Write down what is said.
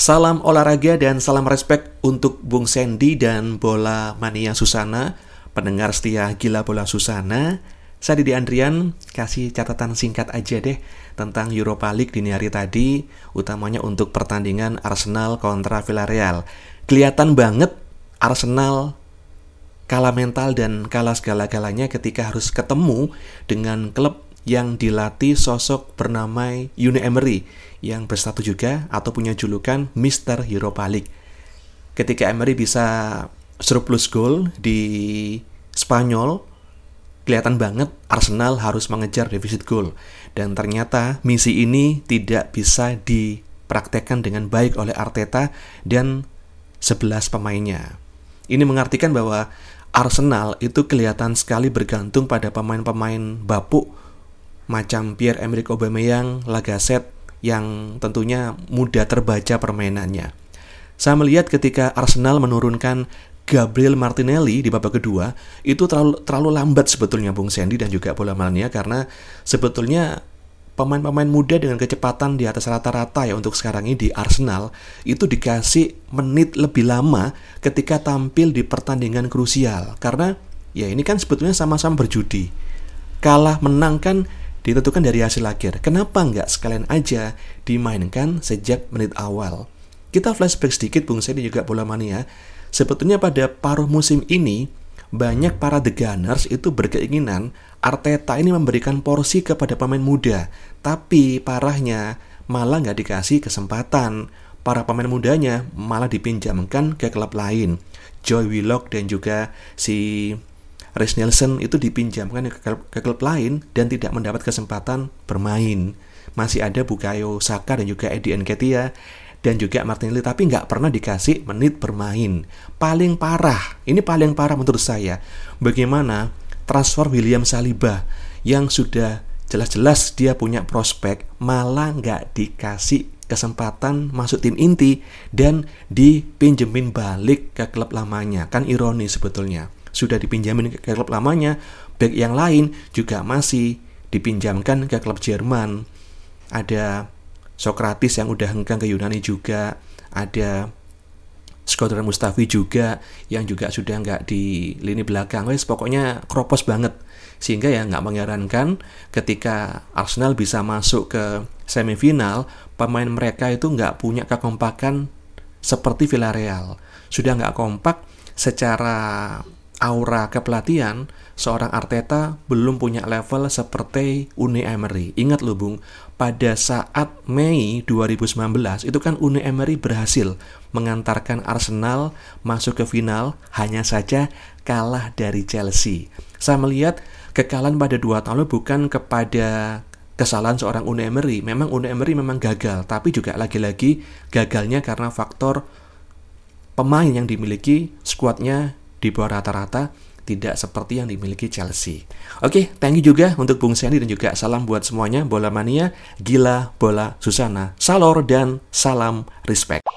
Salam olahraga dan salam respect untuk Bung Sandy dan Bola Mania Susana, pendengar setia Gila Bola Susana. Saya Didi Andrian, kasih catatan singkat aja deh tentang Europa League dini hari tadi, utamanya untuk pertandingan Arsenal kontra Villarreal. Kelihatan banget Arsenal kalah mental dan kalah segala-galanya ketika harus ketemu dengan klub yang dilatih sosok bernama Uni Emery yang bersatu juga atau punya julukan Mister Europa League. Ketika Emery bisa surplus gol di Spanyol, kelihatan banget Arsenal harus mengejar defisit gol. Dan ternyata misi ini tidak bisa dipraktekkan dengan baik oleh Arteta dan 11 pemainnya. Ini mengartikan bahwa Arsenal itu kelihatan sekali bergantung pada pemain-pemain bapuk macam Pierre-Emerick Aubameyang, Lacazette yang tentunya mudah terbaca permainannya. Saya melihat ketika Arsenal menurunkan Gabriel Martinelli di babak kedua itu terlalu terlalu lambat sebetulnya Bung Sandy dan juga bola Mania karena sebetulnya pemain-pemain muda dengan kecepatan di atas rata-rata ya untuk sekarang ini di Arsenal itu dikasih menit lebih lama ketika tampil di pertandingan krusial karena ya ini kan sebetulnya sama-sama berjudi kalah menang kan ditentukan dari hasil akhir. Kenapa nggak sekalian aja dimainkan sejak menit awal? Kita flashback sedikit Bung Sedi juga bola mania. Sebetulnya pada paruh musim ini banyak para The Gunners itu berkeinginan Arteta ini memberikan porsi kepada pemain muda. Tapi parahnya malah nggak dikasih kesempatan. Para pemain mudanya malah dipinjamkan ke klub lain. Joy Willock dan juga si Rhys Nelson itu dipinjamkan ke klub, ke klub lain dan tidak mendapat kesempatan bermain. Masih ada Bukayo Saka dan juga Eddie Nketiah dan juga Martinelli tapi nggak pernah dikasih menit bermain. Paling parah, ini paling parah menurut saya. Bagaimana transfer William Saliba yang sudah jelas-jelas dia punya prospek malah nggak dikasih kesempatan masuk tim inti dan dipinjemin balik ke klub lamanya. Kan ironi sebetulnya sudah dipinjamin ke klub lamanya, back yang lain juga masih dipinjamkan ke klub Jerman. Ada Sokratis yang udah hengkang ke Yunani juga, ada Skodran Mustafi juga yang juga sudah nggak di lini belakang. Wes pokoknya kropos banget. Sehingga ya nggak mengherankan ketika Arsenal bisa masuk ke semifinal, pemain mereka itu nggak punya kekompakan seperti Villarreal. Sudah nggak kompak secara aura kepelatihan, seorang Arteta belum punya level seperti Uni Emery. Ingat loh Bung, pada saat Mei 2019 itu kan Uni Emery berhasil mengantarkan Arsenal masuk ke final hanya saja kalah dari Chelsea. Saya melihat kekalahan pada dua tahun lalu bukan kepada kesalahan seorang Uni Emery. Memang Uni Emery memang gagal, tapi juga lagi-lagi gagalnya karena faktor pemain yang dimiliki skuadnya di bawah rata-rata tidak seperti yang dimiliki Chelsea. Oke, thank you juga untuk Bung Sandy dan juga salam buat semuanya bola mania, gila bola Susana, salor dan salam respect.